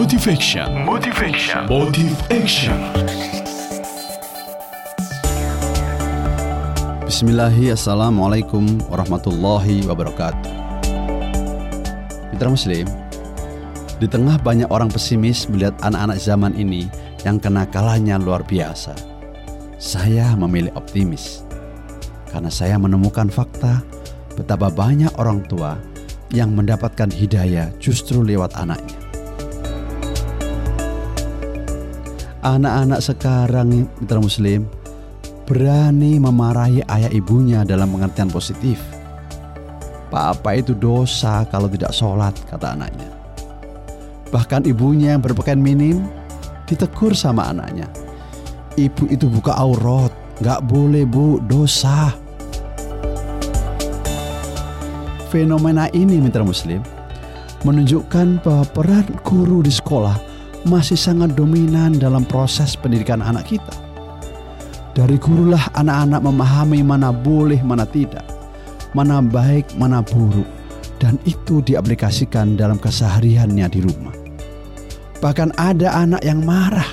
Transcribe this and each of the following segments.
Motivation. Motivation. Motive Action. Bismillahi Assalamualaikum warahmatullahi wabarakatuh Mitra Muslim Di tengah banyak orang pesimis melihat anak-anak zaman ini yang kenakalannya luar biasa Saya memilih optimis Karena saya menemukan fakta betapa banyak orang tua yang mendapatkan hidayah justru lewat anaknya anak-anak sekarang mitra muslim berani memarahi ayah ibunya dalam pengertian positif. Papa itu dosa kalau tidak sholat, kata anaknya. Bahkan ibunya yang berpakaian minim ditegur sama anaknya. Ibu itu buka aurat, nggak boleh bu, dosa. Fenomena ini mitra muslim menunjukkan bahwa peran guru di sekolah masih sangat dominan dalam proses pendidikan anak kita. Dari gurulah anak-anak memahami mana boleh, mana tidak, mana baik, mana buruk, dan itu diaplikasikan dalam kesehariannya di rumah. Bahkan ada anak yang marah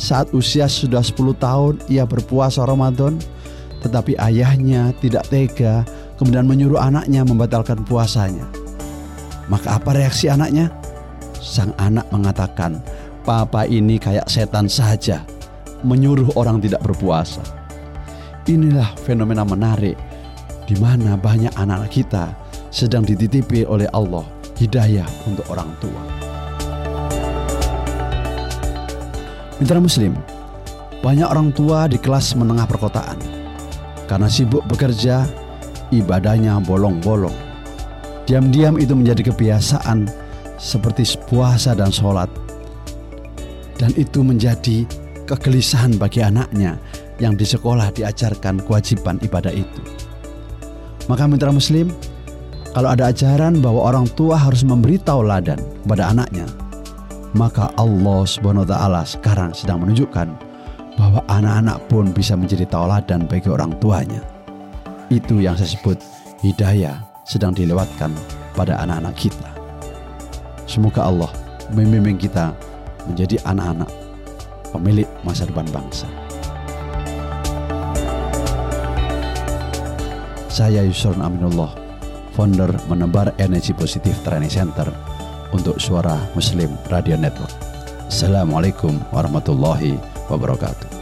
saat usia sudah 10 tahun ia berpuasa Ramadan, tetapi ayahnya tidak tega kemudian menyuruh anaknya membatalkan puasanya. Maka apa reaksi anaknya? Sang anak mengatakan, "Papa ini kayak setan saja, menyuruh orang tidak berpuasa." Inilah fenomena menarik di mana banyak anak-anak kita sedang dititipi oleh Allah hidayah untuk orang tua. Mitra Muslim, banyak orang tua di kelas menengah perkotaan karena sibuk bekerja, ibadahnya bolong-bolong. Diam-diam itu menjadi kebiasaan seperti puasa dan sholat. Dan itu menjadi kegelisahan bagi anaknya yang di sekolah diajarkan kewajiban ibadah itu. Maka mitra muslim, kalau ada ajaran bahwa orang tua harus memberi tauladan kepada anaknya, maka Allah Subhanahu wa taala sekarang sedang menunjukkan bahwa anak-anak pun bisa menjadi tauladan bagi orang tuanya. Itu yang saya sebut hidayah sedang dilewatkan pada anak-anak kita. Semoga Allah membimbing kita menjadi anak-anak pemilik masa depan bangsa. Saya Yusron Aminullah, founder menebar energi positif training center untuk suara Muslim Radio Network. Assalamualaikum warahmatullahi wabarakatuh.